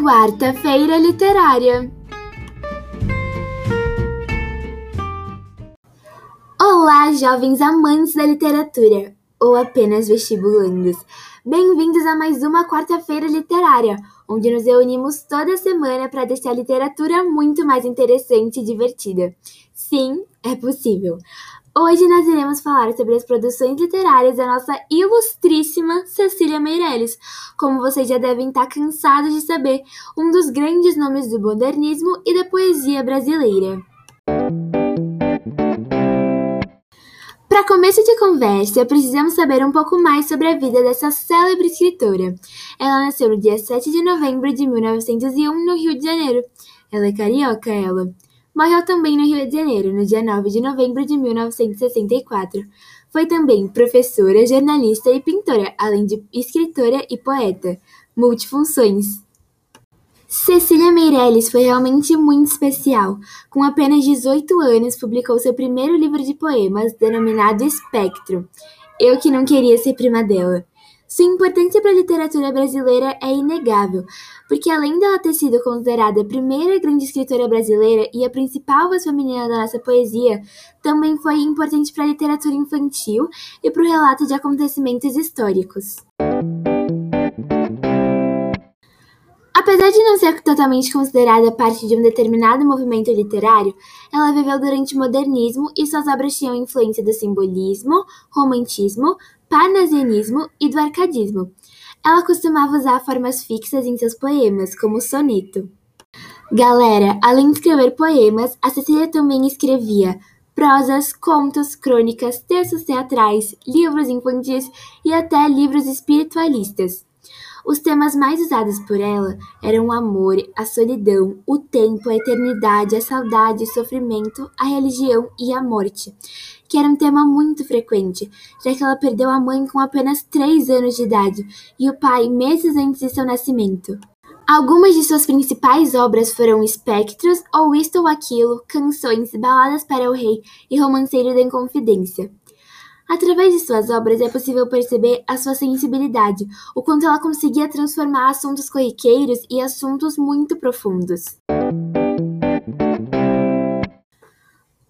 Quarta-feira Literária. Olá, jovens amantes da literatura, ou apenas vestibulandos. Bem-vindos a mais uma quarta-feira literária, onde nos reunimos toda semana para deixar a literatura muito mais interessante e divertida. Sim, é possível. Hoje nós iremos falar sobre as produções literárias da nossa ilustríssima Cecília Meirelles. Como vocês já devem estar cansados de saber, um dos grandes nomes do modernismo e da poesia brasileira. Para começo de conversa, precisamos saber um pouco mais sobre a vida dessa célebre escritora. Ela nasceu no dia 7 de novembro de 1901 no Rio de Janeiro. Ela é carioca, ela. Morreu também no Rio de Janeiro, no dia 9 de novembro de 1964. Foi também professora, jornalista e pintora, além de escritora e poeta. Multifunções. Cecília Meirelles foi realmente muito especial. Com apenas 18 anos, publicou seu primeiro livro de poemas, denominado Espectro. Eu que não queria ser prima dela. Sua importância para a literatura brasileira é inegável, porque além dela ter sido considerada a primeira grande escritora brasileira e a principal voz feminina da nossa poesia, também foi importante para a literatura infantil e para o relato de acontecimentos históricos. Apesar de não ser totalmente considerada parte de um determinado movimento literário, ela viveu durante o modernismo e suas obras tinham influência do simbolismo, romantismo, parnasianismo e do arcadismo. Ela costumava usar formas fixas em seus poemas, como o soneto. Galera, além de escrever poemas, a Cecília também escrevia prosas, contos, crônicas, textos teatrais, livros infantis e até livros espiritualistas. Os temas mais usados por ela eram o amor, a solidão, o tempo, a eternidade, a saudade, o sofrimento, a religião e a morte, que era um tema muito frequente, já que ela perdeu a mãe com apenas 3 anos de idade e o pai meses antes de seu nascimento. Algumas de suas principais obras foram Espectros ou Isto ou Aquilo, Canções, Baladas para o Rei e Romanceiro da Inconfidência. Através de suas obras é possível perceber a sua sensibilidade, o quanto ela conseguia transformar assuntos corriqueiros em assuntos muito profundos.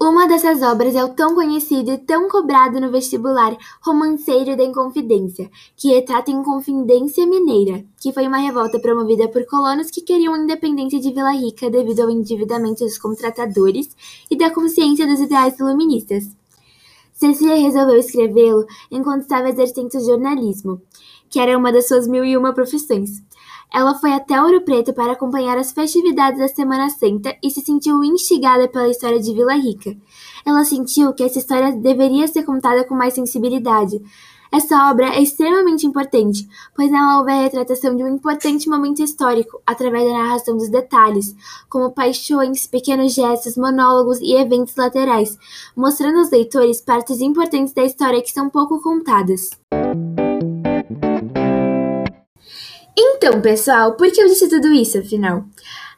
Uma dessas obras é o tão conhecido e tão cobrado no vestibular Romanceiro da Inconfidência, que retrata a Inconfidência Mineira, que foi uma revolta promovida por colonos que queriam a independência de Vila Rica devido ao endividamento dos contratadores e da consciência dos ideais iluministas. Cecília resolveu escrevê-lo enquanto estava exercendo jornalismo, que era uma das suas mil e uma profissões. Ela foi até Ouro Preto para acompanhar as festividades da Semana Santa e se sentiu instigada pela história de Vila Rica. Ela sentiu que essa história deveria ser contada com mais sensibilidade, essa obra é extremamente importante, pois nela houve a retratação de um importante momento histórico através da narração dos detalhes, como paixões, pequenos gestos, monólogos e eventos laterais, mostrando aos leitores partes importantes da história que são pouco contadas. Então, pessoal, por que eu disse tudo isso, afinal?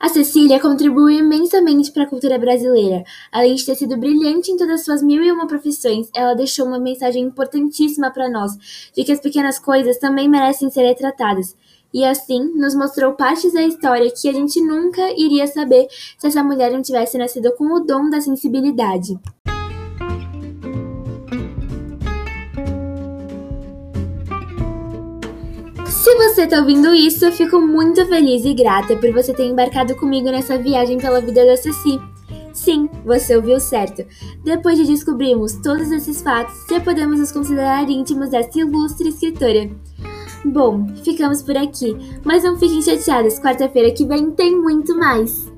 A Cecília contribuiu imensamente para a cultura brasileira. Além de ter sido brilhante em todas suas mil e uma profissões, ela deixou uma mensagem importantíssima para nós, de que as pequenas coisas também merecem ser retratadas. E assim, nos mostrou partes da história que a gente nunca iria saber se essa mulher não tivesse nascido com o dom da sensibilidade. Se você está ouvindo isso, eu fico muito feliz e grata por você ter embarcado comigo nessa viagem pela vida da Ceci. Sim, você ouviu certo. Depois de descobrirmos todos esses fatos, já podemos nos considerar íntimos dessa ilustre escritora. Bom, ficamos por aqui, mas não fiquem chateados, quarta-feira que vem tem muito mais.